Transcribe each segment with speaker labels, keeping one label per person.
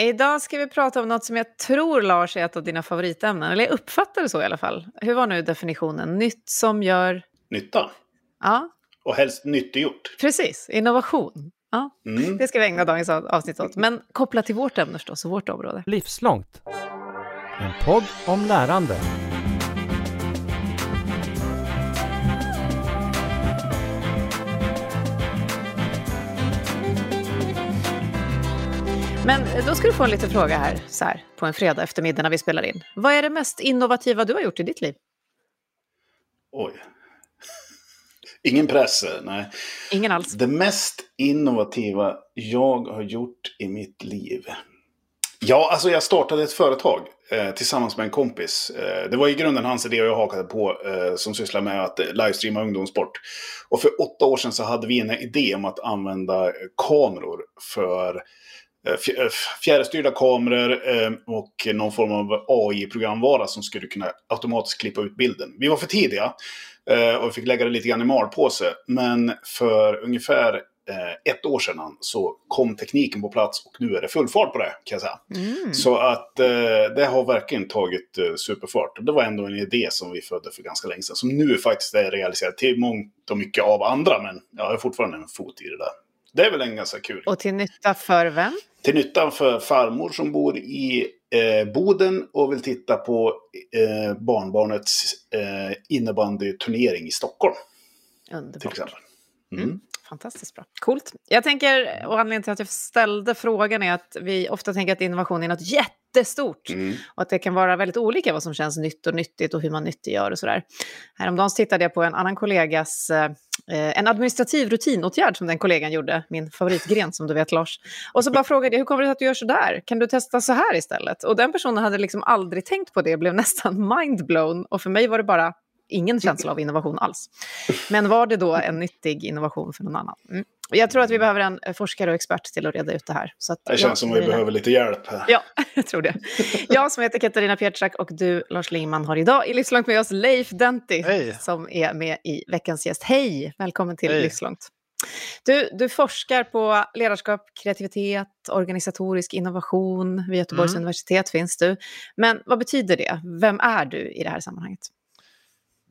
Speaker 1: Idag ska vi prata om något som jag tror, Lars, är ett av dina favoritämnen. Eller jag uppfattar det så i alla fall. Hur var nu definitionen? Nytt som gör...
Speaker 2: Nytta.
Speaker 1: Ja.
Speaker 2: Och helst nyttiggjort.
Speaker 1: Precis, innovation. Ja, mm. Det ska vi ägna dagens avsnitt åt. Men kopplat till vårt ämne förstås och vårt område.
Speaker 3: Livslångt. En podd om lärande.
Speaker 1: Men då ska du få en liten fråga här, så här på en fredag eftermiddag när vi spelar in. Vad är det mest innovativa du har gjort i ditt liv?
Speaker 2: Oj. Ingen press, nej.
Speaker 1: Ingen alls.
Speaker 2: Det mest innovativa jag har gjort i mitt liv. Ja, alltså jag startade ett företag eh, tillsammans med en kompis. Eh, det var i grunden hans idé och jag hakade på eh, som sysslar med att livestreama ungdomssport. Och för åtta år sedan så hade vi en idé om att använda kameror för Eh, eh, fjärrstyrda kameror eh, och någon form av AI-programvara som skulle kunna automatiskt klippa ut bilden. Vi var för tidiga och vi fick lägga det lite grann i malpåse. Men för ungefär ett år sedan så kom tekniken på plats och nu är det full fart på det kan jag säga. Mm. Så att det har verkligen tagit superfart. Det var ändå en idé som vi födde för ganska länge sedan. Som nu faktiskt är realiserad till mångt och mycket av andra. Men jag har fortfarande en fot i det där. Det är väl en ganska kul.
Speaker 1: Och till nytta för vem?
Speaker 2: Till nytta för farmor som bor i eh, Boden och vill titta på eh, barnbarnets eh, innebandyturnering i Stockholm.
Speaker 1: Underbart. Till exempel. Mm. Mm. Fantastiskt bra. Coolt. Jag tänker, och anledningen till att jag ställde frågan är att vi ofta tänker att innovation är något jättestort. Mm. Och att det kan vara väldigt olika vad som känns nytt och nyttigt och hur man nyttiggör och sådär. Häromdagen tittade jag på en annan kollegas eh, en administrativ rutinåtgärd som den kollegan gjorde, min favoritgren som du vet Lars. Och så bara frågade jag, hur kommer det sig att du gör så där? Kan du testa så här istället? Och den personen hade liksom aldrig tänkt på det, blev nästan mindblown. Och för mig var det bara ingen känsla av innovation alls. Men var det då en nyttig innovation för någon annan? Mm. Jag tror att vi behöver en forskare och expert till att reda ut det här. Så
Speaker 2: det känns som att vi behöver lite hjälp. Här.
Speaker 1: Ja, jag tror det. Jag som heter Katarina Pietschak och du, Lars Lingman, har idag i Livslångt med oss Leif Denti Hej. som är med i veckans gäst. Hej, välkommen till Hej. Livslångt. Du, du forskar på ledarskap, kreativitet, organisatorisk innovation. Vid Göteborgs mm. universitet finns du. Men vad betyder det? Vem är du i det här sammanhanget?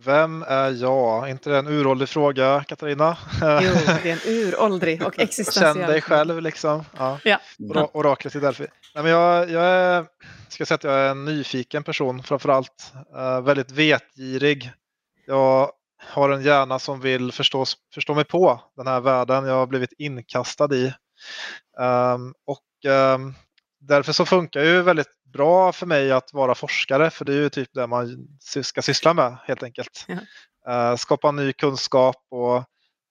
Speaker 4: Vem är jag? inte det en uråldrig fråga, Katarina?
Speaker 1: Jo, det är en uråldrig och existentiell.
Speaker 4: Känn dig själv liksom. Ja. ja. oraklet i Delphi. Nej, men jag, jag är, ska säga att jag är en nyfiken person framför allt. Uh, väldigt vetgirig. Jag har en hjärna som vill förstå, förstå mig på den här världen jag har blivit inkastad i. Um, och um, därför så funkar ju väldigt bra för mig att vara forskare för det är ju typ det man ska syssla med helt enkelt. Ja. Uh, skapa ny kunskap och, och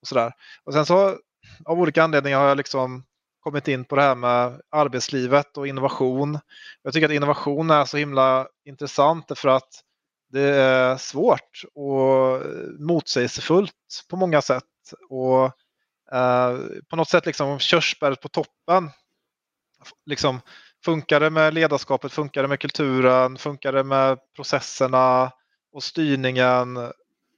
Speaker 4: sådär. Och sen så av olika anledningar har jag liksom kommit in på det här med arbetslivet och innovation. Jag tycker att innovation är så himla intressant för att det är svårt och motsägelsefullt på många sätt. Och uh, på något sätt liksom körsbäret på toppen. Liksom Funkar det med ledarskapet, funkar det med kulturen, funkar det med processerna och styrningen,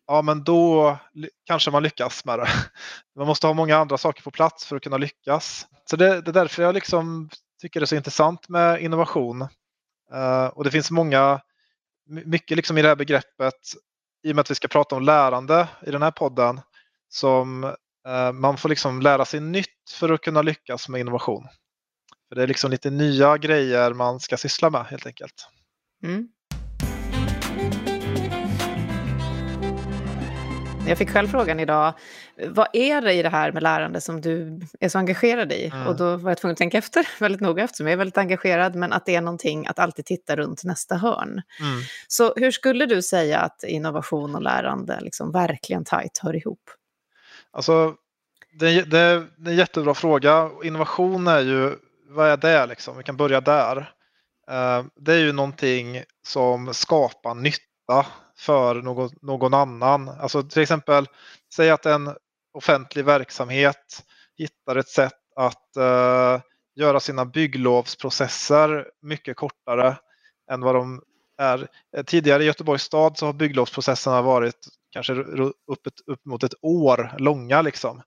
Speaker 4: ja men då kanske man lyckas med det. Man måste ha många andra saker på plats för att kunna lyckas. Så det, det är därför jag liksom tycker det är så intressant med innovation. Uh, och det finns många, mycket liksom i det här begreppet, i och med att vi ska prata om lärande i den här podden, som uh, man får liksom lära sig nytt för att kunna lyckas med innovation. För det är liksom lite nya grejer man ska syssla med helt enkelt. Mm.
Speaker 1: Jag fick själv frågan idag, vad är det i det här med lärande som du är så engagerad i? Mm. Och då var jag tvungen att tänka efter väldigt noga eftersom jag är väldigt engagerad, men att det är någonting att alltid titta runt nästa hörn. Mm. Så hur skulle du säga att innovation och lärande liksom verkligen tajt hör ihop?
Speaker 4: Alltså, det, det, det är en jättebra fråga. Innovation är ju vad är det liksom? Vi kan börja där. Eh, det är ju någonting som skapar nytta för någon, någon annan. Alltså till exempel, säg att en offentlig verksamhet hittar ett sätt att uh, göra sina bygglovsprocesser mycket kortare än vad de är. Eh, tidigare i Göteborgs stad så har bygglovsprocesserna varit kanske upp, ett, upp mot ett år långa. Liksom.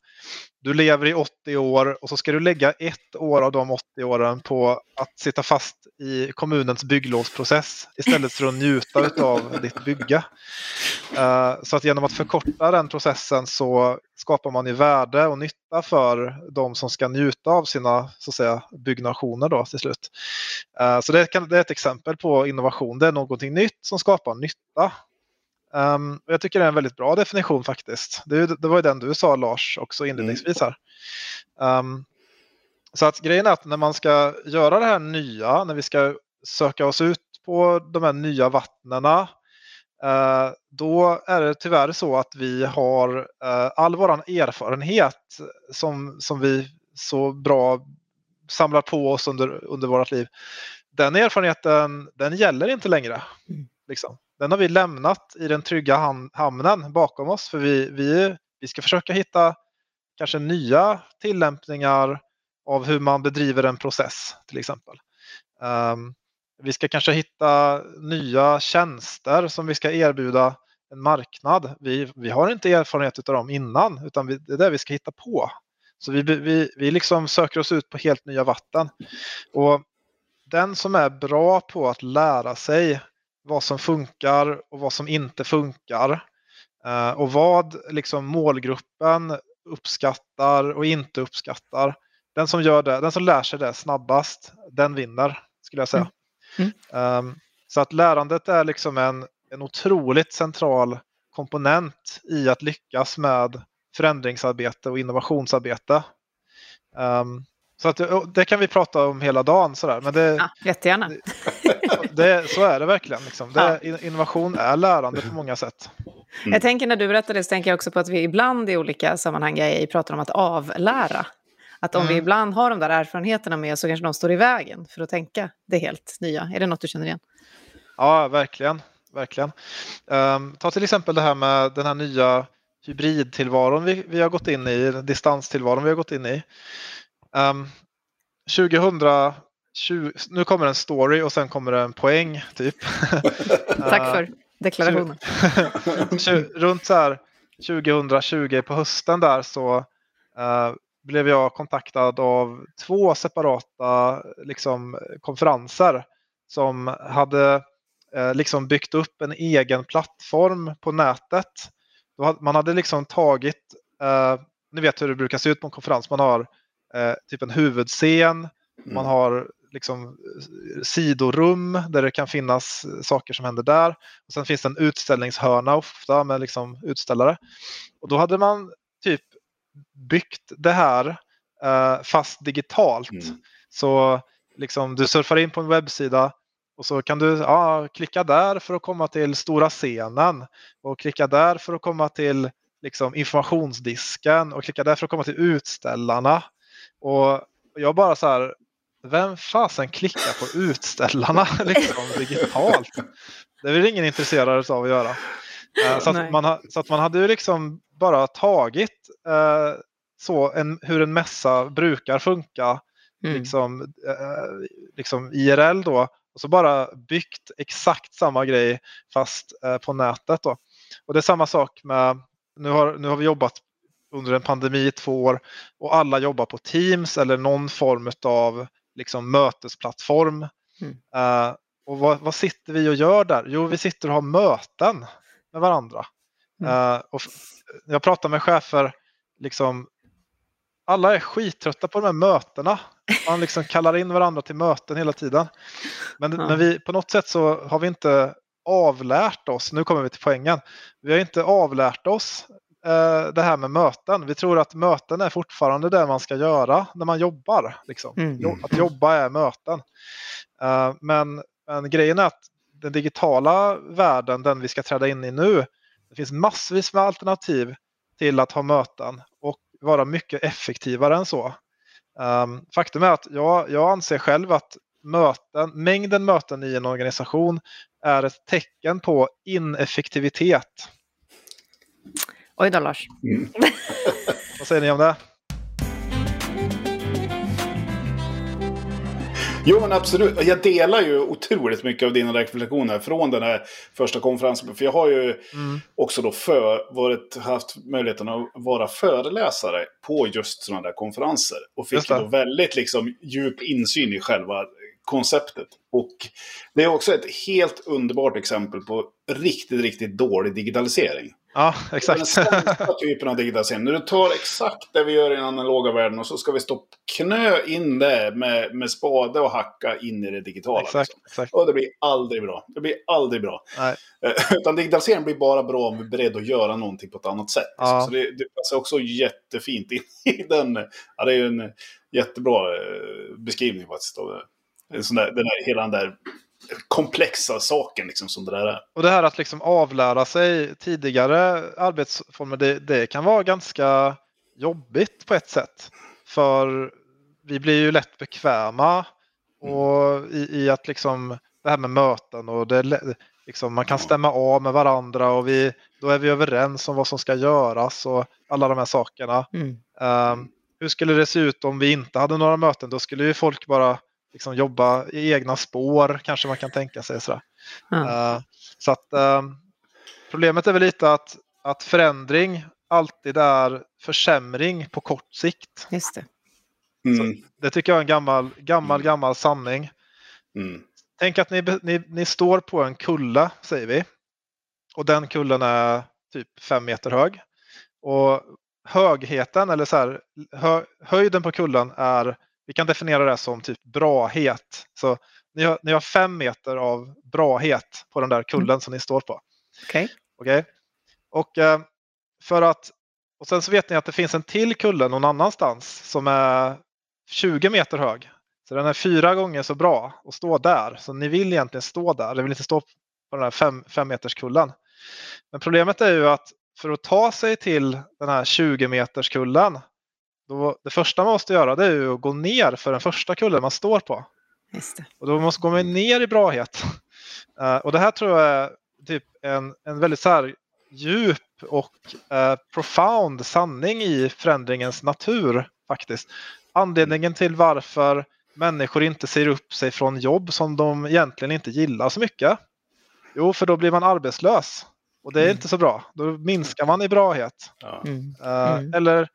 Speaker 4: Du lever i 80 år och så ska du lägga ett år av de 80 åren på att sitta fast i kommunens bygglovsprocess istället för att njuta av ditt bygge. Uh, så att genom att förkorta den processen så skapar man ju värde och nytta för de som ska njuta av sina så att säga, byggnationer då till slut. Uh, så det, kan, det är ett exempel på innovation. Det är någonting nytt som skapar nytta Um, jag tycker det är en väldigt bra definition faktiskt. Det, det var ju den du sa Lars också inledningsvis här. Um, så att grejen är att när man ska göra det här nya, när vi ska söka oss ut på de här nya vattnena, uh, då är det tyvärr så att vi har uh, all våran erfarenhet som, som vi så bra samlar på oss under, under vårt liv. Den erfarenheten, den gäller inte längre. Mm. Liksom den har vi lämnat i den trygga hamnen bakom oss för vi, vi, vi ska försöka hitta kanske nya tillämpningar av hur man bedriver en process till exempel. Um, vi ska kanske hitta nya tjänster som vi ska erbjuda en marknad. Vi, vi har inte erfarenhet av dem innan utan vi, det är det vi ska hitta på. Så vi, vi, vi liksom söker oss ut på helt nya vatten. Och den som är bra på att lära sig vad som funkar och vad som inte funkar. Eh, och vad liksom målgruppen uppskattar och inte uppskattar. Den som gör det, den som lär sig det snabbast, den vinner skulle jag säga. Mm. Mm. Så att lärandet är liksom en, en otroligt central komponent i att lyckas med förändringsarbete och innovationsarbete. Um, så att, det kan vi prata om hela dagen. Sådär. Men det,
Speaker 1: ja, jättegärna.
Speaker 4: Det, så är det verkligen. Liksom. Det, ja. Innovation är lärande på många sätt.
Speaker 1: Mm. Jag tänker när du berättade så tänker jag också på att vi ibland i olika sammanhang pratar om att avlära. Att om mm. vi ibland har de där erfarenheterna med så kanske de står i vägen för att tänka det helt nya. Är det något du känner igen?
Speaker 4: Ja, verkligen. verkligen. Um, ta till exempel det här med den här nya hybridtillvaron vi, vi har gått in i, distanstillvaron vi har gått in i. Um, 2020, nu kommer en story och sen kommer det en poäng typ.
Speaker 1: Tack för deklarationen.
Speaker 4: runt så här 2020 på hösten där så uh, blev jag kontaktad av två separata liksom, konferenser som hade uh, liksom byggt upp en egen plattform på nätet. Man hade liksom tagit, uh, ni vet hur det brukar se ut på en konferens, man har eh, typ en huvudscen. Mm. Man har liksom eh, sidorum där det kan finnas saker som händer där. Och Sen finns det en utställningshörna ofta med liksom utställare. Och då hade man typ byggt det här eh, fast digitalt. Mm. Så liksom, du surfar in på en webbsida och så kan du ja, klicka där för att komma till stora scenen och klicka där för att komma till liksom, informationsdisken och klicka där för att komma till utställarna. Och jag bara så här, vem fasen klickar på utställarna liksom, digitalt? Det är väl ingen intresserad av att göra. Uh, så, att man, så att man hade ju liksom bara tagit uh, så en, hur en mässa brukar funka mm. liksom, uh, liksom IRL då och så bara byggt exakt samma grej fast på nätet. Då. Och det är samma sak med, nu har, nu har vi jobbat under en pandemi i två år och alla jobbar på Teams eller någon form av liksom, mötesplattform. Mm. Uh, och vad, vad, sitter vi och gör där? Jo, vi sitter och har möten med varandra. Mm. Uh, och jag pratar med chefer, liksom, alla är skittrötta på de här mötena. Man liksom kallar in varandra till möten hela tiden. Men, mm. men vi, på något sätt så har vi inte avlärt oss, nu kommer vi till poängen, vi har inte avlärt oss det här med möten. Vi tror att möten är fortfarande det man ska göra när man jobbar. Liksom. Mm. Att jobba är möten. Eh, men, men grejen är att den digitala världen, den vi ska träda in i nu, det finns massvis med alternativ till att ha möten och vara mycket effektivare än så. Um, faktum är att jag, jag anser själv att möten, mängden möten i en organisation är ett tecken på ineffektivitet.
Speaker 1: Oj då Lars. Mm.
Speaker 4: Vad säger ni om det?
Speaker 2: Jo, men absolut. Jag delar ju otroligt mycket av dina reflektioner från den här första konferensen. För jag har ju mm. också då för, varit, haft möjligheten att vara föreläsare på just sådana där konferenser. Och fick då väldigt liksom, djup insyn i själva konceptet. Och det är också ett helt underbart exempel på riktigt, riktigt dålig digitalisering.
Speaker 4: Ja, exakt. Den
Speaker 2: typen av digitalisering. När du tar exakt det vi gör i den analoga världen och så ska vi stå knö in det med, med spade och hacka in i det digitala.
Speaker 4: Exakt, liksom. exakt.
Speaker 2: Och det blir aldrig bra. Det blir aldrig bra. Nej. Eh, utan digitalisering blir bara bra om vi är beredda att göra någonting på ett annat sätt. Liksom. Ja. Så det, det passar också jättefint in i den. Ja, det är ju en jättebra eh, beskrivning faktiskt. Av där, den här, hela den där komplexa saken liksom, som det där är.
Speaker 4: Och det här att liksom avlära sig tidigare arbetsformer, det, det kan vara ganska jobbigt på ett sätt. För vi blir ju lätt bekväma och i, i att liksom det här med möten och det, liksom, man kan stämma av med varandra och vi, då är vi överens om vad som ska göras och alla de här sakerna. Mm. Um, hur skulle det se ut om vi inte hade några möten? Då skulle ju folk bara liksom jobba i egna spår kanske man kan tänka sig. Sådär. Mm. Uh, så att uh, problemet är väl lite att, att förändring alltid är försämring på kort sikt.
Speaker 1: Just det.
Speaker 4: Mm. det tycker jag är en gammal, gammal, mm. gammal sanning. Mm. Tänk att ni, ni, ni står på en kulle, säger vi. Och den kullen är typ fem meter hög. Och högheten, eller så här, hö, höjden på kullen är vi kan definiera det som typ brahet. Så ni har, ni har fem meter av brahet på den där kullen mm. som ni står på.
Speaker 1: Okej.
Speaker 4: Okay. okay. Och eh, för att och sen så vet ni att det finns en till kulle någon annanstans som är 20 meter hög. Så den är fyra gånger så bra att stå där. Så ni vill egentligen stå där. Ni vill inte stå på den här fem, fem meters kullen. Men problemet är ju att för att ta sig till den här 20 meters kullen då, det första man måste göra det är ju att gå ner för den första kullen man står på. Och då måste man gå ner i brahet. Uh, och det här tror jag är typ en, en väldigt så här djup och uh, profound sanning i förändringens natur faktiskt. Anledningen till varför människor inte ser upp sig från jobb som de egentligen inte gillar så mycket. Jo, för då blir man arbetslös. Och det är mm. inte så bra. Då minskar man i brahet. Mm. Uh, mm. Eller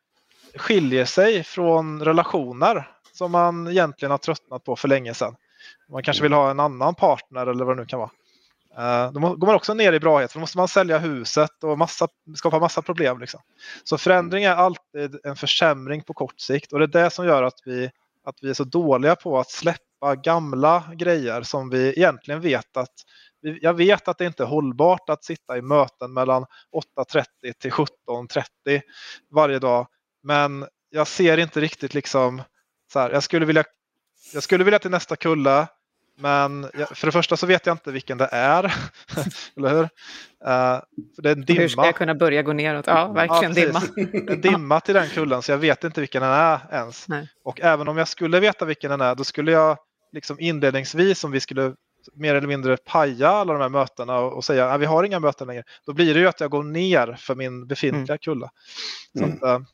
Speaker 4: skiljer sig från relationer som man egentligen har tröttnat på för länge sedan. Man kanske vill ha en annan partner eller vad det nu kan vara. Eh, då går man också ner i brahet, för då måste man sälja huset och massa, skapa massa problem. Liksom. Så förändring är alltid en försämring på kort sikt och det är det som gör att vi, att vi är så dåliga på att släppa gamla grejer som vi egentligen vet att jag vet att det inte är hållbart att sitta i möten mellan 8.30 till 17.30 varje dag men jag ser inte riktigt liksom så här, jag skulle vilja jag skulle vilja till nästa kulla men för det första så vet jag inte vilken det är. Eller hur? Uh, för det är en dimma.
Speaker 1: Hur ska jag kunna börja gå neråt? Ja, verkligen ja, dimma.
Speaker 4: en dimma till den kullen så jag vet inte vilken den är ens. Nej. Och även om jag skulle veta vilken den är då skulle jag liksom inledningsvis om vi skulle mer eller mindre paja alla de här mötena och, och säga att vi har inga möten längre. Då blir det ju att jag går ner för min befintliga mm. kulla. Så mm. att, uh,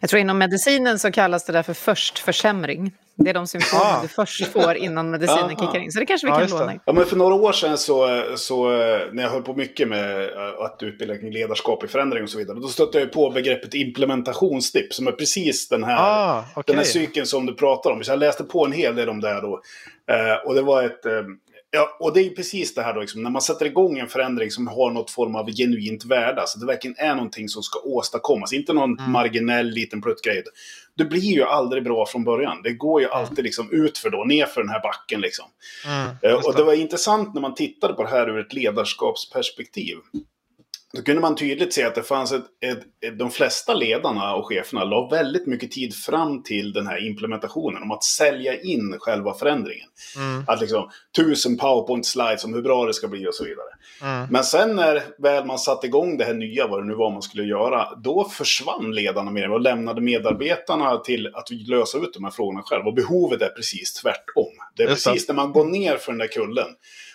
Speaker 1: jag tror inom medicinen så kallas det där för förstförsämring. Det är de symptom ah. du först får innan medicinen kickar in. Så det kanske vi kan låna.
Speaker 2: Ja, men för några år sedan så, så när jag höll på mycket med att utbilda kring ledarskap i förändring och så vidare. Då stötte jag på begreppet implementationsdipp som är precis den här, ah, okay. den här cykeln som du pratar om. Så jag läste på en hel del om det här då. Eh, och det var ett, eh, Ja, och det är ju precis det här då, liksom, när man sätter igång en förändring som har något form av genuint värde, alltså det verkligen är någonting som ska åstadkommas, inte någon mm. marginell liten pluttgrej. Det blir ju aldrig bra från början. Det går ju mm. alltid liksom utför då, nerför den här backen liksom. Mm, eh, och det var intressant när man tittade på det här ur ett ledarskapsperspektiv. Då kunde man tydligt se att det fanns ett, ett, ett, de flesta ledarna och cheferna la väldigt mycket tid fram till den här implementationen, om att sälja in själva förändringen. Mm. Att liksom, tusen powerpoint slides om hur bra det ska bli och så vidare. Mm. Men sen när väl man satte igång det här nya, vad det nu var man skulle göra, då försvann ledarna med det och lämnade medarbetarna till att lösa ut de här frågorna själv. Och behovet är precis tvärtom. Det är Just precis när man går ner för den där kullen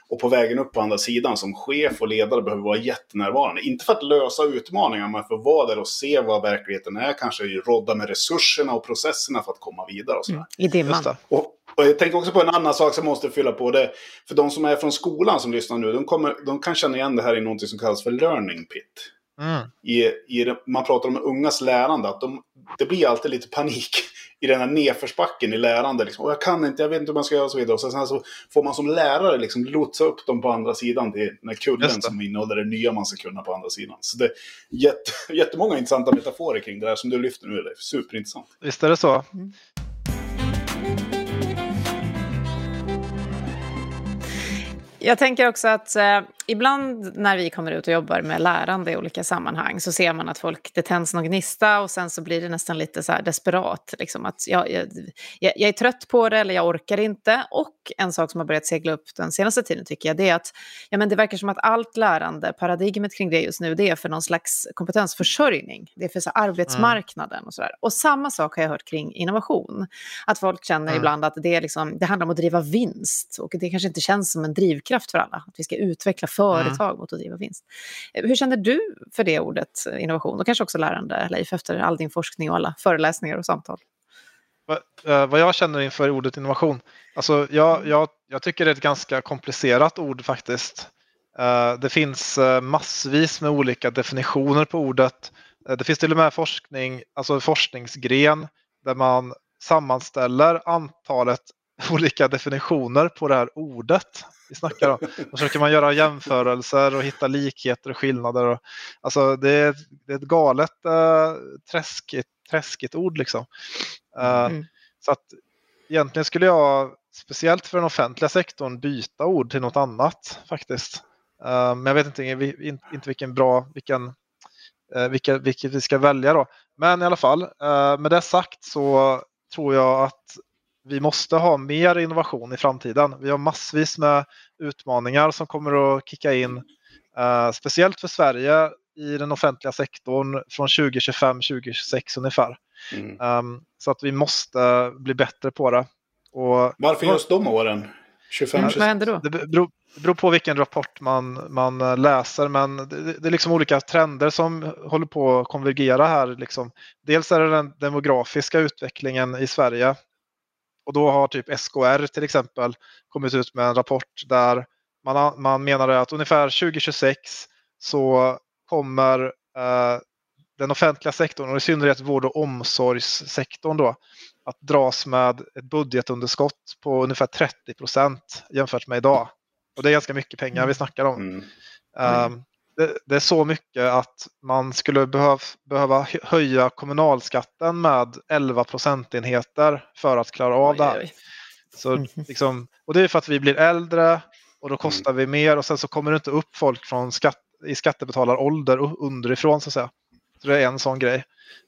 Speaker 2: och på vägen upp på andra sidan som chef och ledare behöver vara jättenärvarande. Inte för att lösa utmaningar, men för att vara där och se vad verkligheten är. Kanske rodda med resurserna och processerna för att komma vidare. Och
Speaker 1: Mm, I dimman.
Speaker 2: Och, Och jag tänker också på en annan sak som måste fylla på det. För de som är från skolan som lyssnar nu, de, kommer, de kan känna igen det här i något som kallas för learning pit. Mm. I, i, man pratar om ungas lärande, att de, det blir alltid lite panik i den här nedförsbacken i lärande. Liksom. Och jag kan inte, jag vet inte hur man ska göra och så vidare. Och sen så får man som lärare liksom lotsa upp dem på andra sidan till den här kullen som innehåller det nya man ska kunna på andra sidan. Så det är jätte, jättemånga intressanta metaforer kring det där som du lyfter nu, Leif. Superintressant.
Speaker 4: Visst är det så. Mm.
Speaker 1: Jag tänker också att eh, ibland när vi kommer ut och jobbar med lärande i olika sammanhang så ser man att folk, det tänds någon gnista och sen så blir det nästan lite så desperat. Liksom att jag, jag, jag, är trött på det eller jag orkar inte. Och en sak som har börjat segla upp den senaste tiden tycker jag det är att ja, men det verkar som att allt lärande, paradigmet kring det just nu, det är för någon slags kompetensförsörjning. Det är för så arbetsmarknaden och sådär. Och samma sak har jag hört kring innovation. Att folk känner mm. ibland att det, är liksom, det handlar om att driva vinst och det kanske inte känns som en drivkraft för alla. Att vi ska utveckla företag mm. mot att driva vinst. Hur känner du för det ordet innovation och kanske också lärande, Leif, efter all din forskning och alla föreläsningar och samtal?
Speaker 4: Eh, vad jag känner inför ordet innovation? Alltså jag, jag, jag tycker det är ett ganska komplicerat ord faktiskt. Eh, det finns eh, massvis med olika definitioner på ordet. Det finns till och med forskning, alltså forskningsgren där man sammanställer antalet olika definitioner på det här ordet vi snackar om. Och så försöker man göra jämförelser och hitta likheter och skillnader. Och, alltså det är, det är ett galet äh, träskigt, träskigt ord liksom. Uh, mm. Så att egentligen skulle jag, speciellt för den offentliga sektorn, byta ord till något annat faktiskt. Uh, men jag vet inte, inte vilken bra, vilken, vilka, vilket vi ska välja då. Men i alla fall, med det sagt så tror jag att vi måste ha mer innovation i framtiden. Vi har massvis med utmaningar som kommer att kicka in, eh, speciellt för Sverige i den offentliga sektorn från 2025-2026 ungefär. Mm. Um, så att vi måste bli bättre på det. Och,
Speaker 2: Varför just de åren? 25
Speaker 1: mm, Vad händer då?
Speaker 4: Det beror, det beror på vilken rapport man, man eh, läser, men det, det, är liksom olika trender som håller på att konvergera här. Liksom. Dels är det den demografiska utvecklingen i Sverige och då har typ SKR till exempel kommit ut med en rapport där man, man menade att ungefär 2026 så kommer eh, den offentliga sektorn och i synnerhet vård och omsorgssektorn då att dras med ett budgetunderskott på ungefär 30 procent jämfört med idag. Och det är ganska mycket pengar vi mm. snackar om. Mm. Um, det, det, är så mycket att man skulle behöv, behöva höja kommunalskatten med 11 procentenheter för att klara av oj, det här. Så, mm. liksom, och det är för att vi blir äldre och då mm. kostar mm. vi mer och sen så kommer det inte upp folk från skatt, i skattebetalarålder underifrån så att säga. Så det är en sån grej.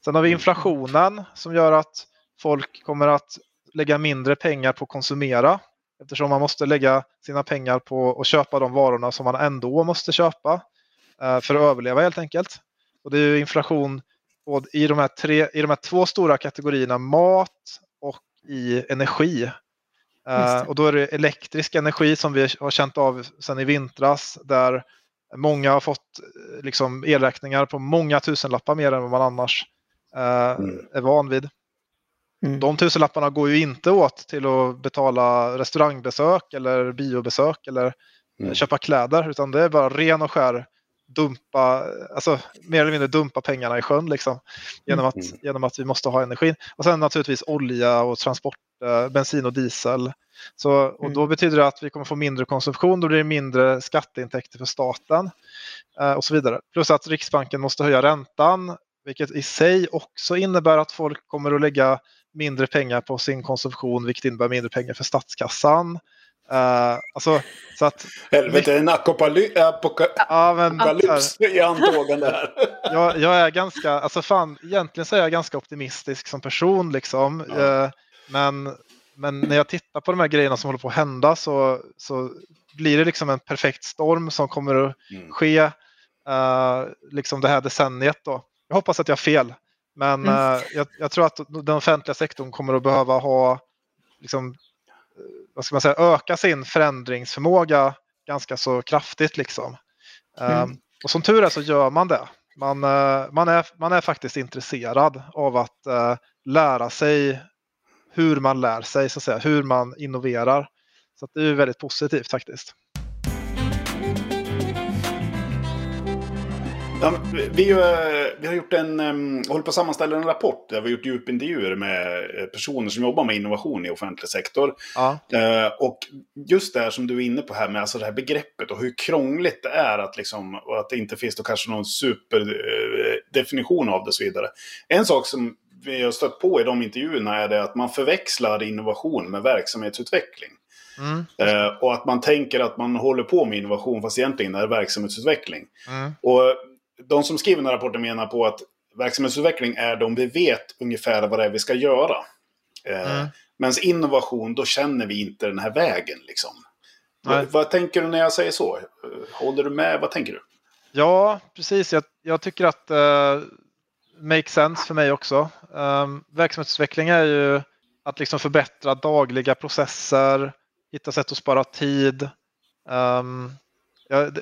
Speaker 4: Sen har vi mm. inflationen som gör att folk kommer att lägga mindre pengar på att konsumera eftersom man måste lägga sina pengar på att köpa de varorna som man ändå måste köpa. Eh, för att överleva helt enkelt. Och det är ju inflation i de, här tre, i de här två stora kategorierna mat och i energi. Uh, och då är det elektrisk energi som vi har känt av sedan i vintras där många har fått eh, liksom, elräkningar på många tusenlappar mer än vad man annars mm. är van vid. Mm. De tusenlapparna går ju inte åt till att betala restaurangbesök eller biobesök eller mm. köpa kläder utan det är bara ren och skär dumpa, alltså mer eller mindre dumpa pengarna i sjön liksom. Genom att, mm. genom att vi måste ha energin. Och sen naturligtvis olja och transport, eh, bensin och diesel. Så, och mm. då betyder det att vi kommer få mindre konsumtion, då blir det mindre skatteintäkter för staten eh, och så vidare. Plus att Riksbanken måste höja räntan, vilket i sig också innebär att folk kommer att lägga mindre pengar på sin konsumtion, vilket innebär mindre pengar för statskassan. Uh, alltså, så att,
Speaker 2: Helvete, en apokalyps ja, i antågande här.
Speaker 4: jag, jag, är ganska, alltså fan, egentligen så är jag ganska optimistisk som person liksom. Ja. Uh, men, men när jag tittar på de här grejerna som håller på att hända så, så blir det liksom en perfekt storm som kommer att mm. ske uh, liksom det här decenniet då. Jag hoppas att jag har fel. Men mm. jag, jag, tror att den offentliga sektorn kommer att behöva ha liksom, vad ska man säga, öka sin förändringsförmåga ganska så kraftigt. Liksom. Mm. Um, och som tur är så gör man det. Man, uh, man, är, man är faktiskt intresserad av att uh, lära sig hur man lär sig, så att säga, hur man innoverar. Så det är väldigt positivt faktiskt.
Speaker 2: Ja, vi, vi, har gjort en, um, håller på att sammanställa en rapport där vi har gjort djupintervjuer med eh, personer som jobbar med innovation i offentlig sektor. Ja. Uh, och just det här som du är inne på här med alltså det här begreppet och hur krångligt det är att, liksom, och att det inte finns då kanske någon superdefinition av det och så vidare. En sak som vi har stött på i de intervjuerna är det att man förväxlar innovation med verksamhetsutveckling. Mm. Och att man tänker att man håller på med innovation fast egentligen är det verksamhetsutveckling. Mm. Och de som skriver den här rapporten menar på att verksamhetsutveckling är de vi vet ungefär vad det är vi ska göra. Eh, mm. Medan innovation, då känner vi inte den här vägen. Liksom. Vad, vad, tänker du när jag säger så? Håller du med? Vad tänker du?
Speaker 4: Ja, precis. Jag, jag tycker att det uh, makes sense för mig också. Um, verksamhetsutveckling är ju att liksom förbättra dagliga processer, hitta sätt att spara tid. Um,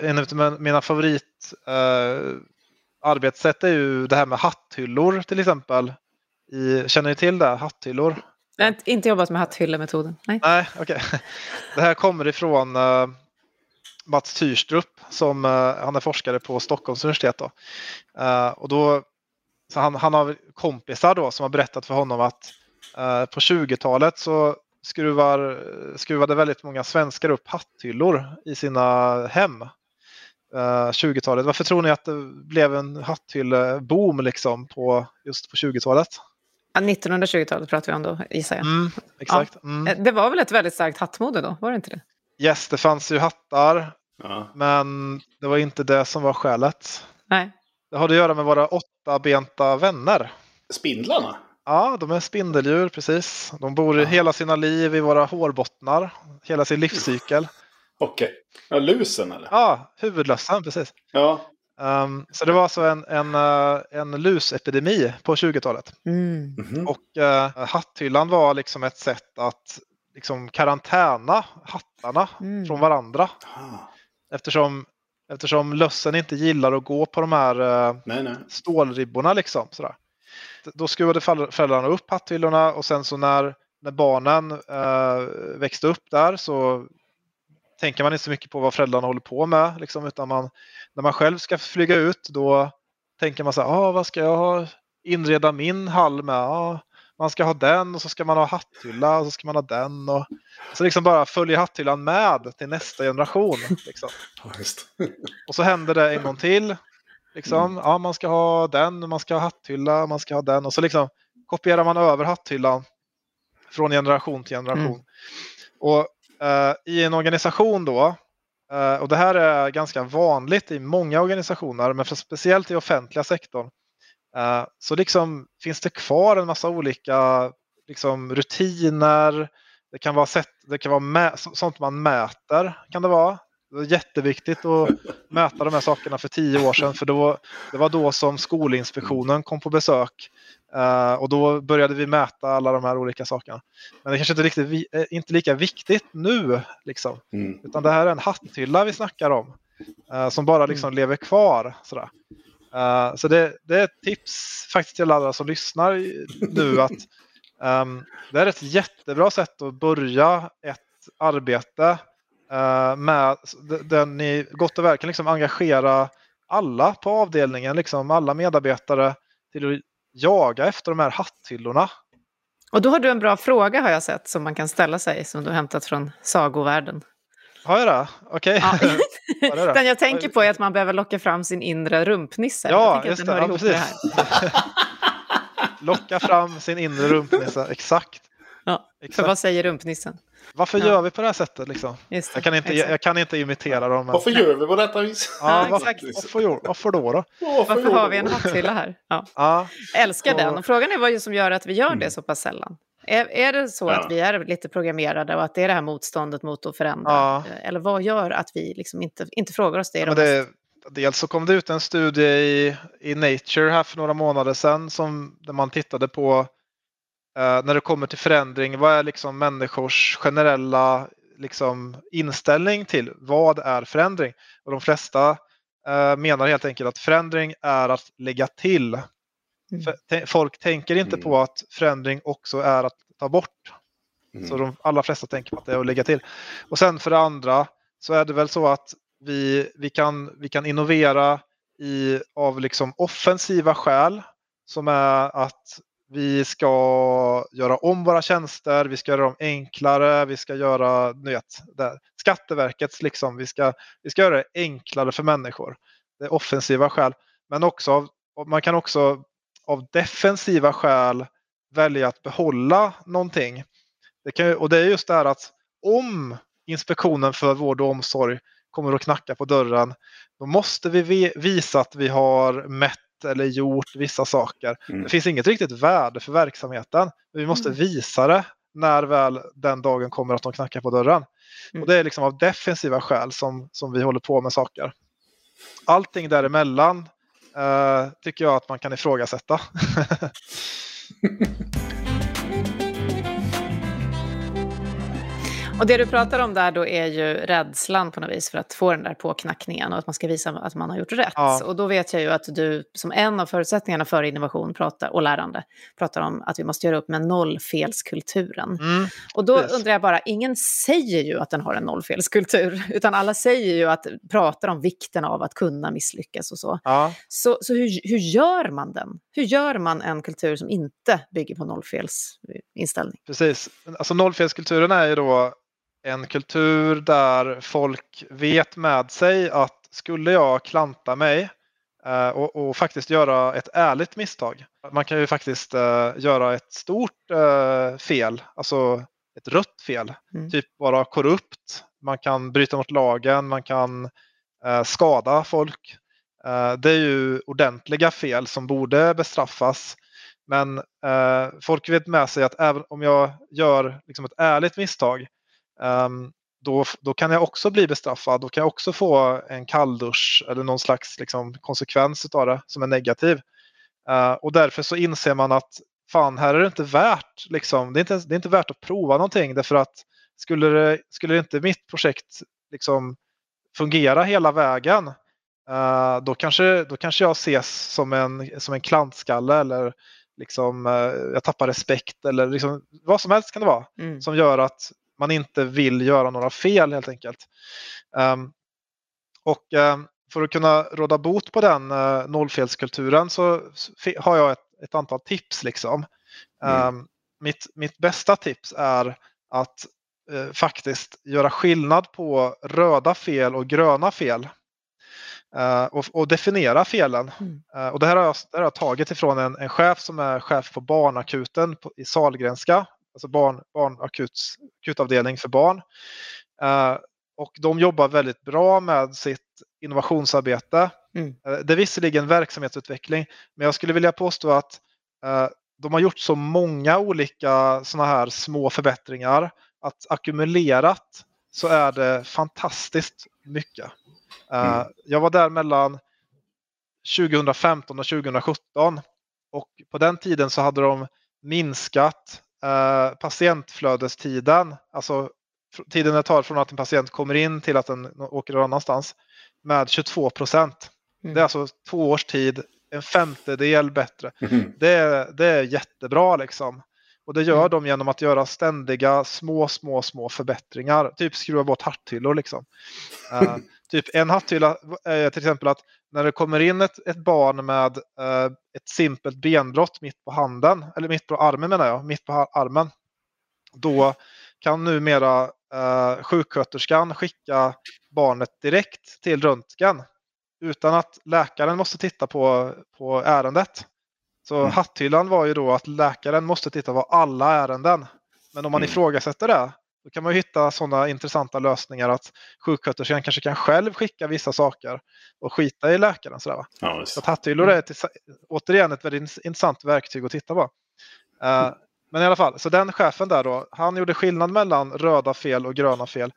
Speaker 4: en av mina favorit uh, arbetssätt är ju det här med hatthyllor till exempel. I, känner ni till det? Hatthyllor?
Speaker 1: Jag har inte jobbat med hatthyllemetoden. Nej,
Speaker 4: Nej okej. Okay. Det här kommer ifrån uh, Mats Tyrstrup som uh, han är forskare på Stockholms universitet. Då. Uh, och då, så han, han har kompisar då som har berättat för honom att på 20-talet så skruvar, skruvade väldigt många svenskar upp hatthyllor i sina hem. 20-talet. Varför tror ni att det blev en hatthylleboom liksom på, just på 20-talet?
Speaker 1: 1920-talet pratar vi om då, gissar jag.
Speaker 4: Mm, exakt. Ja. Mm.
Speaker 1: Eh, det var väl ett väldigt starkt hattmode då, var det inte det?
Speaker 4: Yes, det fanns ju hattar, ja. men det var inte det som var skälet.
Speaker 1: Nej.
Speaker 4: Det hade att göra med våra åttabenta vänner.
Speaker 2: Spindlarna?
Speaker 4: Ja, de är spindeldjur, precis. De bor ja. hela sina liv i våra hårbottnar, hela sin livscykel.
Speaker 2: Okej. Okay. Ja, lusen eller?
Speaker 4: Ja, huvudlössen, precis.
Speaker 2: Ja.
Speaker 4: Um, så det var alltså en, en, uh, en lusepidemi på 20-talet.
Speaker 1: Mm. Mm-hmm.
Speaker 4: Och uh, hatthyllan var liksom ett sätt att liksom karantäna hattarna mm. från varandra. Ah. Eftersom, eftersom lössen inte gillar att gå på de här uh, nej, nej. stålribborna. Liksom, sådär. Då skruvade föräldrarna upp hatthyllorna och sen så när, när barnen uh, växte upp där så tänker man inte så mycket på vad föräldrarna håller på med. Liksom, utan man, när man själv ska flyga ut då tänker man så här, ah, vad ska jag inreda min hall med? Ah, man ska ha den och så ska man ha hatthylla och så ska man ha den. Och, så liksom bara följer hatthyllan med till nästa generation. Liksom. och så händer det en gång till. Liksom, mm. ja, man ska ha den, man ska ha hatthylla, man ska ha den. Och så liksom kopierar man över hatthyllan från generation till generation. Mm. Och uh, i en organisation då, uh, och det här är ganska vanligt i många organisationer, men speciellt i offentliga sektorn, uh, så liksom finns det kvar en massa olika liksom, rutiner, det kan vara, sätt, det kan vara sånt man mäter, kan det vara. Det var jätteviktigt att mäta de här sakerna för tio år sedan för då, det var då som Skolinspektionen kom på besök Uh, och då började vi mäta alla de här olika sakerna. Men det är kanske inte, riktigt, eh, inte lika viktigt nu. Liksom. Mm. Utan det här är en hatthylla vi snackar om. Uh, som bara liksom mm. lever kvar. Sådär. Uh, så det, det, är ett tips faktiskt till alla som lyssnar nu. att um, Det är ett jättebra sätt att börja ett arbete med där ni gott och väl kan liksom engagera alla på avdelningen, liksom alla medarbetare till att jaga efter de här hatthyllorna.
Speaker 1: Och då har du en bra fråga har jag sett som man kan ställa sig som du har hämtat från sagovärlden.
Speaker 4: Har jag det? Okej. Okay.
Speaker 1: Ja. den jag tänker på är att man behöver locka fram sin inre rumpnisse.
Speaker 4: Ja, just det. Ja, precis. det locka fram sin inre rumpnisse, exakt.
Speaker 1: Ja, exakt. för vad säger rumpnissen?
Speaker 4: Varför ja. gör vi på det här sättet? Liksom? Det, jag, kan inte, jag kan inte imitera dem.
Speaker 2: Varför gör vi på detta vis?
Speaker 4: Ja, varför, varför, varför då? då?
Speaker 1: Varför, varför har vi en hatthylla här? Ja. ja. Älskar och... den. Och frågan är vad som gör att vi gör det mm. så pass sällan. Är, är det så ja. att vi är lite programmerade och att det är det här motståndet mot att förändra? Ja. Eller vad gör att vi liksom inte, inte frågar oss det? Ja,
Speaker 4: det dels så kom det ut en studie i, i Nature här för några månader sedan som, där man tittade på eh, när det kommer till förändring, vad är liksom människors generella liksom, inställning till vad är förändring? Och de flesta eh, menar helt enkelt att förändring är att lägga till. Mm. Folk tänker inte på mm. att förändring också är att ta bort. Mm. Så de allra flesta tänker på att det är att lägga till. Och sen för det andra så är det väl så att vi, vi, kan, vi kan innovera i, av liksom offensiva skäl som är att vi ska göra om våra tjänster, vi ska göra dem enklare, vi ska göra ni vet, där, Skatteverkets, liksom, vi, ska, vi ska göra det enklare för människor. Det är offensiva skäl. Men också av, man kan också av defensiva skäl välja att behålla någonting. Det kan, och det är just det här att om Inspektionen för vård och omsorg kommer att knacka på dörren, då måste vi visa att vi har mätt eller gjort vissa saker. Mm. Det finns inget riktigt värde för verksamheten. Men vi måste mm. visa det när väl den dagen kommer att de knackar på dörren. Mm. Och Det är liksom av defensiva skäl som, som vi håller på med saker. Allting däremellan eh, tycker jag att man kan ifrågasätta.
Speaker 1: Och det du pratar om där då är ju rädslan på något vis för att få den där påknackningen och att man ska visa att man har gjort rätt. Ja. Och då vet jag ju att du som en av förutsättningarna för innovation pratar, och lärande pratar om att vi måste göra upp med nollfelskulturen. Mm. Och då yes. undrar jag bara, ingen säger ju att den har en nollfelskultur, utan alla säger ju att, pratar om vikten av att kunna misslyckas och så. Ja. Så, så hur, hur gör man den? Hur gör man en kultur som inte bygger på nollfelsinställning?
Speaker 4: Precis, alltså nollfelskulturen är ju då en kultur där folk vet med sig att skulle jag klanta mig eh, och, och, faktiskt göra ett ärligt misstag. Man kan ju faktiskt uh, göra ett stort uh, fel, alltså ett rött fel. Mm. Typ vara korrupt, man kan bryta mot lagen, man kan uh, skada folk. det är ju ordentliga fel som borde bestraffas. Men folk vet med sig att även om jag gör liksom ett ärligt misstag då, då kan jag också bli bestraffad. Då kan jag också få en kalldusch eller någon slags liksom, konsekvens av det som är negativ. Uh, och därför så inser man att fan, här är det inte värt, liksom, det, är inte, det är inte värt att prova någonting därför att skulle, det, skulle inte mitt projekt liksom, fungera hela vägen uh, då, kanske, då kanske jag ses som en, som en klantskalle eller liksom, uh, jag tappar respekt eller liksom, vad som helst kan det vara mm. som gör att man inte vill göra några fel helt enkelt. Um, och um, för att kunna råda bot på den uh, nollfelskulturen så har jag ett, ett antal tips. Liksom. Mm. Um, mitt, mitt bästa tips är att uh, faktiskt göra skillnad på röda fel och gröna fel. Uh, och, och, definiera felen. Mm. Uh, och det här har jag, det här har jag tagit ifrån en, en chef som är chef på barnakuten på, i Salgrenska alltså barn, barnakutavdelning för barn. Uh, och de jobbar väldigt bra med sitt innovationsarbete. Mm. Uh, det är visserligen verksamhetsutveckling, men jag skulle vilja påstå att uh, de har gjort så många olika sådana här små förbättringar att ackumulerat så är det fantastiskt mycket. Mm. Jag var där mellan 2015 och 2017 och på den tiden så hade de minskat eh, patientflödestiden, alltså tiden det tar från att en patient kommer in till att den åker någon annanstans, med 22 procent. Mm. Det är alltså två års tid, en femtedel bättre. Mm. Det, det är jättebra liksom. Och det gör mm. de genom att göra ständiga små, små, små förbättringar. Typ skruva bort hatthyllor liksom. Uh, typ en hatthylla är till exempel att när det kommer in ett, ett barn med uh, ett simpelt benbrott mitt på handen, eller mitt på armen menar jag, mitt på armen. Då kan numera uh, sjuksköterskan skicka barnet direkt till röntgen utan att läkaren måste titta på, på ärendet. Så mm. hatthyllan var ju då att läkaren måste titta på alla ärenden. Men om man mm. ifrågasätter det, då kan man hitta sådana intressanta lösningar att sjuksköterskan kanske kan själv skicka vissa saker och skita i läkaren. Sådär, ja, så att hatthyllor är ett, återigen ett väldigt intressant verktyg att titta på. Uh, men i alla fall, så den chefen där då, han gjorde skillnad mellan röda fel och gröna fel.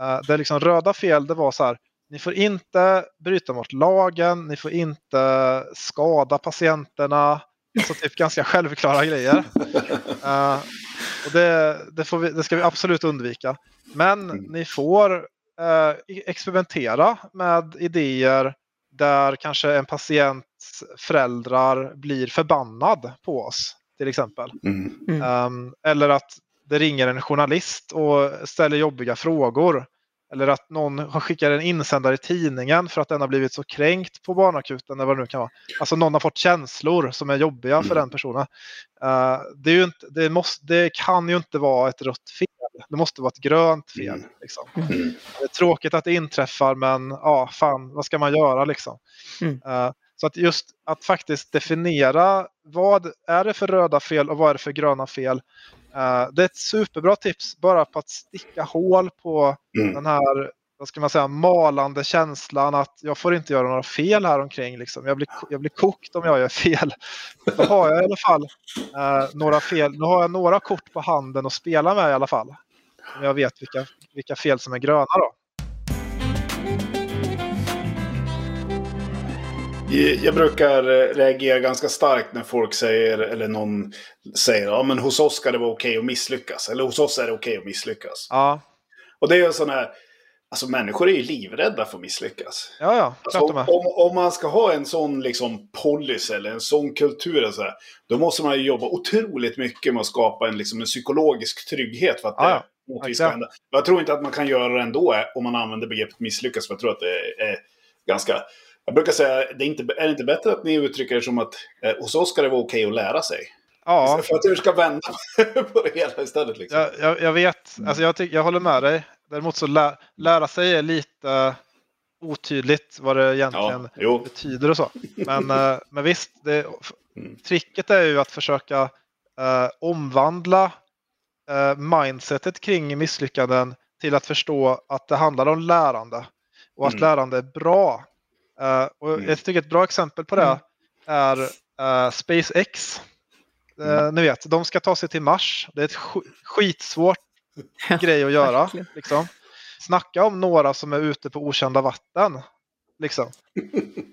Speaker 4: Uh, det liksom röda fel, det var så här, ni får inte bryta mot lagen, ni får inte skada patienterna, Alltså typ ganska självklara grejer. Uh, och det, det, vi, det, ska vi absolut undvika. Men mm. ni får uh, experimentera med idéer där kanske en patients föräldrar blir förbannad på oss. till exempel. Mm. Um, eller att det ringer en journalist och ställer jobbiga frågor. Eller att någon skickar en insändare i tidningen för att den har blivit så kränkt på barnakuten. Eller vad det nu kan vara. Alltså någon har fått känslor som är jobbiga för mm. den personen. Uh, det, är inte, det, måste, det, kan ju inte vara ett rött fel. Det måste vara ett grönt fel. Mm. Liksom. Mm. Det är tråkigt att det inträffar men ja, fan, vad ska man göra liksom? Mm. Uh, så att just att faktiskt definiera vad är det för röda fel och vad är det för gröna fel. Uh, det är ett superbra tips bara på att sticka hål på mm. den här vad ska man säga, malande känslan att jag får inte göra några fel här omkring. Liksom. Jag, blir, jag blir kokt om jag gör fel. Då har jag i alla fall uh, några fel. Nu har jag några kort på handen att spela med i alla fall. Jag vet vilka, vilka fel som är gröna då.
Speaker 2: Jag brukar eh, reagera ganska starkt när folk säger, eller någon säger, ja men hos oss ska det vara okej okay att misslyckas. Eller hos oss är det okej okay att misslyckas.
Speaker 4: Ja.
Speaker 2: Och det är ju sån här, alltså människor är ju livrädda för att misslyckas.
Speaker 4: Ja, ja,
Speaker 2: alltså, om, om, om, man ska ha en sån liksom policy eller en sån kultur, så här, då måste man ju jobba otroligt mycket med att skapa en, liksom, en psykologisk trygghet för att ja, det ja. ska hända. Jag tror inte att man kan göra det ändå eh, om man använder begreppet misslyckas, för jag tror att det är ganska jag brukar säga, det är, inte, är det inte bättre att ni uttrycker det som att eh, hos oss ska det vara okej okay att lära sig?
Speaker 4: Ja.
Speaker 2: För att du ska vända på det hela istället. Liksom.
Speaker 4: Jag, jag, jag vet, alltså jag, jag håller med dig. Däremot så lä, lära sig är lite otydligt vad det egentligen ja, betyder och så. Men, eh, men visst, det, mm. tricket är ju att försöka eh, omvandla eh, mindsetet kring misslyckanden till att förstå att det handlar om lärande och att mm. lärande är bra. Uh, och mm. Jag tycker ett bra exempel på det mm. är uh, SpaceX. Uh, mm. Ni vet, de ska ta sig till Mars. Det är ett sk skitsvårt grej att göra. Liksom. Snacka om några som är ute på okända vatten. Liksom.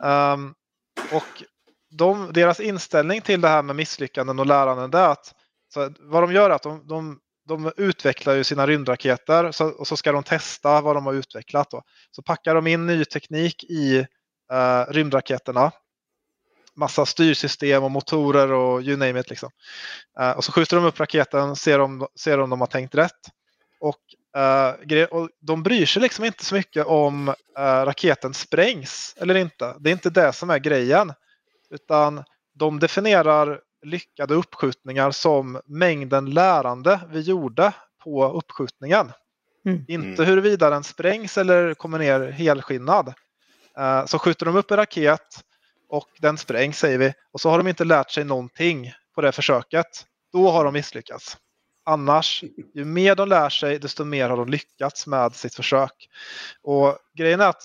Speaker 4: Um, och de, deras inställning till det här med misslyckanden och läranden är att så vad de gör är att de, de, de utvecklar ju sina rymdraketer så, och så ska de testa vad de har utvecklat. Då. Så packar de in ny teknik i uh, rymdraketerna. Massa styrsystem och motorer och you name it. Liksom. Uh, och så skjuter de upp raketen, ser om, ser om de har tänkt rätt. Och, uh, och de bryr sig liksom inte så mycket om uh, raketen sprängs eller inte. Det är inte det som är grejen. Utan de definierar lyckade uppskjutningar som mängden lärande vi gjorde på uppskjutningen. Mm. Inte huruvida den sprängs eller kommer ner helskinnad. Eh, så skjuter de upp en raket och den sprängs säger vi och så har de inte lärt sig någonting på det försöket. Då har de misslyckats. Annars, ju mer de lär sig, desto mer har de lyckats med sitt försök. Och grejen är att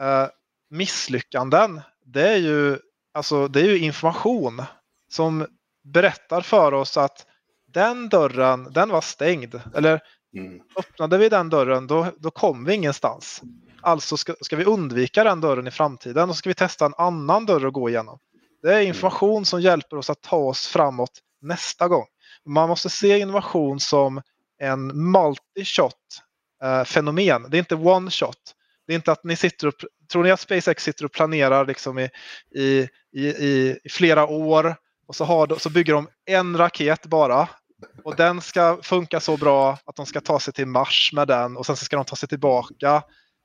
Speaker 4: eh, misslyckanden, det är, ju, alltså, det är ju information som berättar för oss att den dörren, den var stängd. Eller mm. öppnade vi den dörren, då, då kom vi ingenstans. Alltså ska, ska, vi undvika den dörren i framtiden och ska vi testa en annan dörr att gå igenom. Det är information som hjälper oss att ta oss framåt nästa gång. Man måste se innovation som en multi-shot eh, fenomen. Det är inte one shot. Det är inte att ni sitter och, tror ni att SpaceX sitter och planerar liksom i, i, i, i flera år och så, har, så bygger de en raket bara och den ska funka så bra att de ska ta sig till Mars med den och sen ska de ta sig tillbaka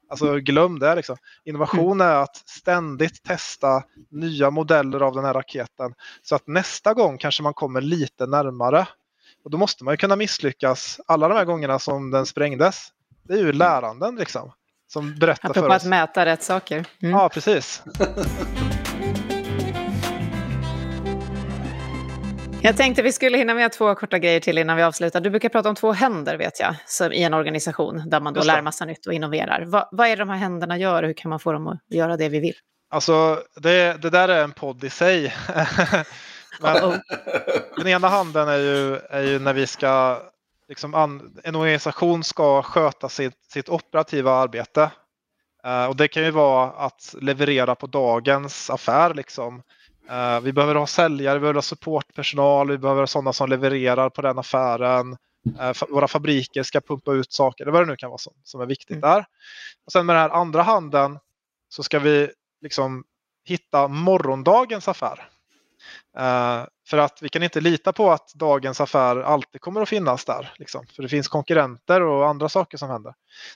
Speaker 4: Alltså glöm det. Liksom. Innovation är att ständigt testa nya modeller av den här raketen. Så att nästa gång kanske man kommer lite närmare. Och då måste man ju kunna misslyckas alla de här gångerna som den sprängdes. Det är ju läranden liksom. Som berättar
Speaker 1: Apropå
Speaker 4: för oss.
Speaker 1: att mäta rätt saker.
Speaker 4: Mm. Ja, precis.
Speaker 1: Jag tänkte vi skulle hinna med två korta grejer till innan vi avslutar. Du brukar prata om två händer vet jag, som i en organisation där man då lär massa nytt och innoverar. Va, vad är det de här händerna gör och hur kan man få dem att göra det vi vill?
Speaker 4: Alltså det, det där är en podd i sig. Men, oh. Den ena handen är ju, är ju när vi ska, liksom an, en organisation ska sköta sitt, sitt operativa arbete. Uh, och det kan ju vara att leverera på dagens affär. Liksom. Uh, vi behöver ha säljare, vi behöver ha supportpersonal, vi behöver ha sådana som levererar på den affären. Uh, våra fabriker ska pumpa ut saker, eller vad det nu kan vara som, som är viktigt mm. där. Och sen med den här andra handen så ska vi liksom hitta morgondagens affär. Uh, För att vi kan inte lita på att dagens affär alltid kommer att finnas där. Liksom. För det finns konkurrenter och andra saker som händer.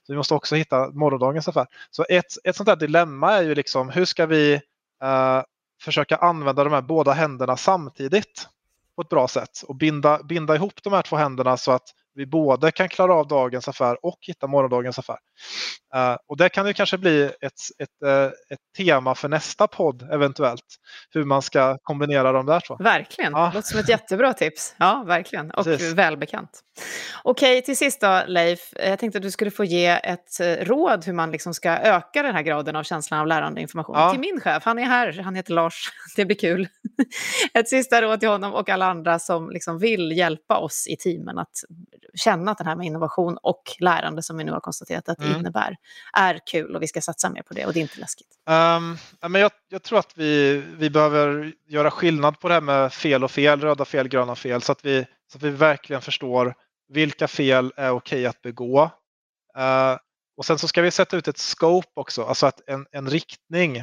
Speaker 4: Så vi måste också hitta morgondagens affär. Så ett, ett sånt där dilemma är ju liksom hur ska vi uh, försöka använda de här båda händerna samtidigt på ett bra sätt och binda, binda ihop de här två händerna så att vi både kan klara av dagens affär och hitta morgondagens affär. Uh, och det kan ju kanske bli ett, ett, uh, ett tema för nästa podd eventuellt. Hur man ska kombinera de där två.
Speaker 1: Verkligen, ja. låter som ett jättebra tips. Ja, verkligen. Och Precis. välbekant. Okej, till sist då Leif. Jag tänkte att du skulle få ge ett eh, råd hur man liksom ska öka den här graden av känslan av lärande information. Ja. Till min chef, han är här, han heter Lars. Det blir kul. ett sista råd till honom och alla andra som liksom vill hjälpa oss i teamen att känna att det här med innovation och lärande som vi nu har konstaterat att det mm. innebär är kul och vi ska satsa mer på det och det är inte läskigt.
Speaker 4: Um, men jag, jag, tror att vi, vi behöver göra skillnad på det här med fel och fel, röda fel, gröna fel så att vi, så att vi verkligen förstår vilka fel är okej att begå. Uh, och sen så ska vi sätta ut ett scope också, alltså att en, en riktning.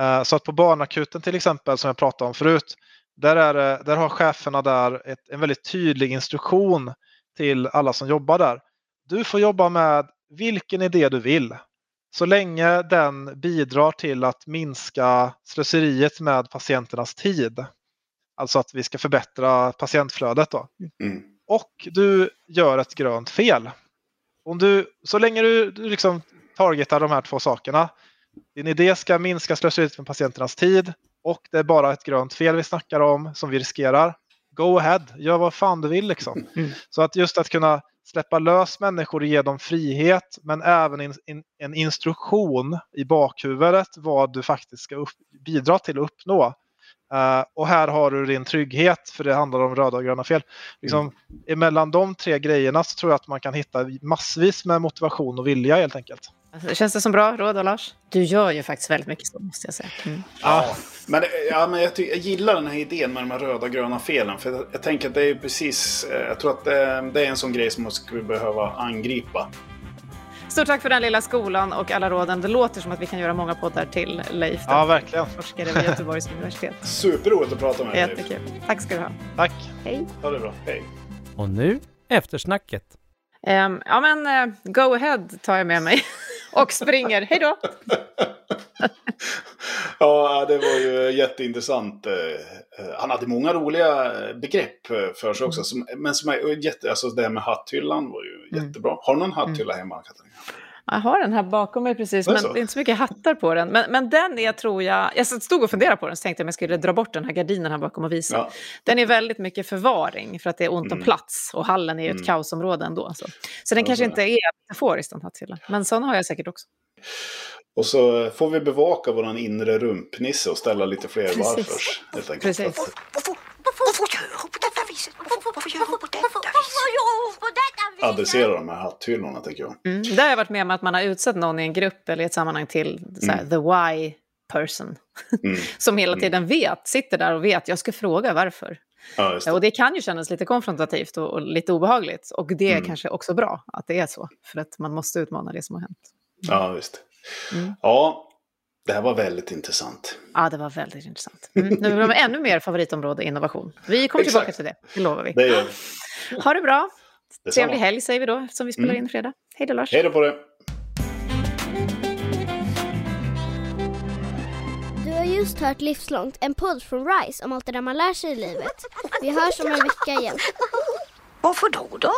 Speaker 4: Uh, så att på barnakuten till exempel som jag pratade om förut, där, är, där har cheferna där ett, en väldigt tydlig instruktion till alla som jobbar där. Du får jobba med vilken idé du vill. Så länge den bidrar till att minska slöseriet med patienternas tid. Alltså att vi ska förbättra patientflödet. Då. Mm. Och du gör ett grönt fel. Om du, så länge du, du liksom targetar de här två sakerna. Din idé ska minska slöseriet med patienternas tid och det är bara ett grönt fel vi snackar om som vi riskerar go ahead, gör vad fan du vill liksom. Mm. Så att just att kunna släppa lös människor och ge dem frihet men även in, in, en instruktion i bakhuvudet vad du faktiskt ska upp, bidra till att uppnå. Uh, och här har du din trygghet för det handlar om röda och gröna fel. Liksom, mm. Emellan de tre grejerna så tror jag att man kan hitta massvis med motivation och vilja helt enkelt.
Speaker 1: Alltså, känns det som bra råd Lars? Du gör ju faktiskt väldigt mycket så måste jag säga. Mm.
Speaker 2: Ja, men, ja, men jag, jag, gillar den här idén med de här röda och gröna felen. För jag, jag tänker att det är precis, eh, jag tror att det, det, är en sån grej som man skulle behöva angripa.
Speaker 1: Stort tack för den lilla skolan och alla råden. Det låter som att vi kan göra många poddar till Leif.
Speaker 4: Ja, verkligen.
Speaker 1: Forskare vid Göteborgs universitet.
Speaker 2: Superroligt att prata med dig.
Speaker 1: Jättekul. Tack ska du ha.
Speaker 4: Tack.
Speaker 1: Hej.
Speaker 2: Ha det bra. Hej.
Speaker 3: Och nu eftersnacket.
Speaker 1: Um, ja, men uh, go ahead tar jag med mig. och springer. Hej då!
Speaker 2: ja, det var ju jätteintressant. Eh, eh, han hade många roliga begrepp för sig också. men som är jätte, alltså det här med hatthyllan var ju mm. jättebra. Har du någon hatthylla hemma, Katarina?
Speaker 1: Jag har den här bakom mig precis, det men så. det är inte så mycket hattar på den. Men, men den är, tror jag... Jag stod och funderade på den, så tänkte jag om jag skulle dra bort den här gardinen här bakom och visa. Ja. Den är väldigt mycket förvaring, för att det är ont om mm. plats. Och hallen är ju ett mm. kaosområde ändå. Så, så den ja, kanske inte är metaforisk, den hatthyllan. Men sån har jag säkert också.
Speaker 2: Och så får vi bevaka vår inre rumpnisse och ställa lite fler varför.
Speaker 1: Precis.
Speaker 2: Varför gör hon på detta viset? Varför gör hon på detta viset? Adressera de här hatthyllorna tycker jag.
Speaker 1: Mm. Där har jag varit med om att man har utsett någon i en grupp eller i ett sammanhang till så här, mm. the why person. Mm. som hela mm. tiden vet, sitter där och vet, jag ska fråga varför. Ja, det. Och det kan ju kännas lite konfrontativt och, och lite obehagligt. Och det är mm. kanske också bra att det är så. För att man måste utmana det som har hänt.
Speaker 2: Ja, visst. Mm. Ja, det här var väldigt intressant.
Speaker 1: Ja, det var väldigt intressant. Mm. Nu har vi ännu mer favoritområde innovation. Vi kommer tillbaka till det, det lovar vi. Det gör vi. Ha det bra. Trevlig helg säger vi då, eftersom vi spelar mm. in fredag. Hej då Lars.
Speaker 2: Hej då på det.
Speaker 5: Du har just hört Livslångt, en podd från RISE om allt det där man lär sig i livet. Vi hörs om en vecka igen.
Speaker 6: Varför då då?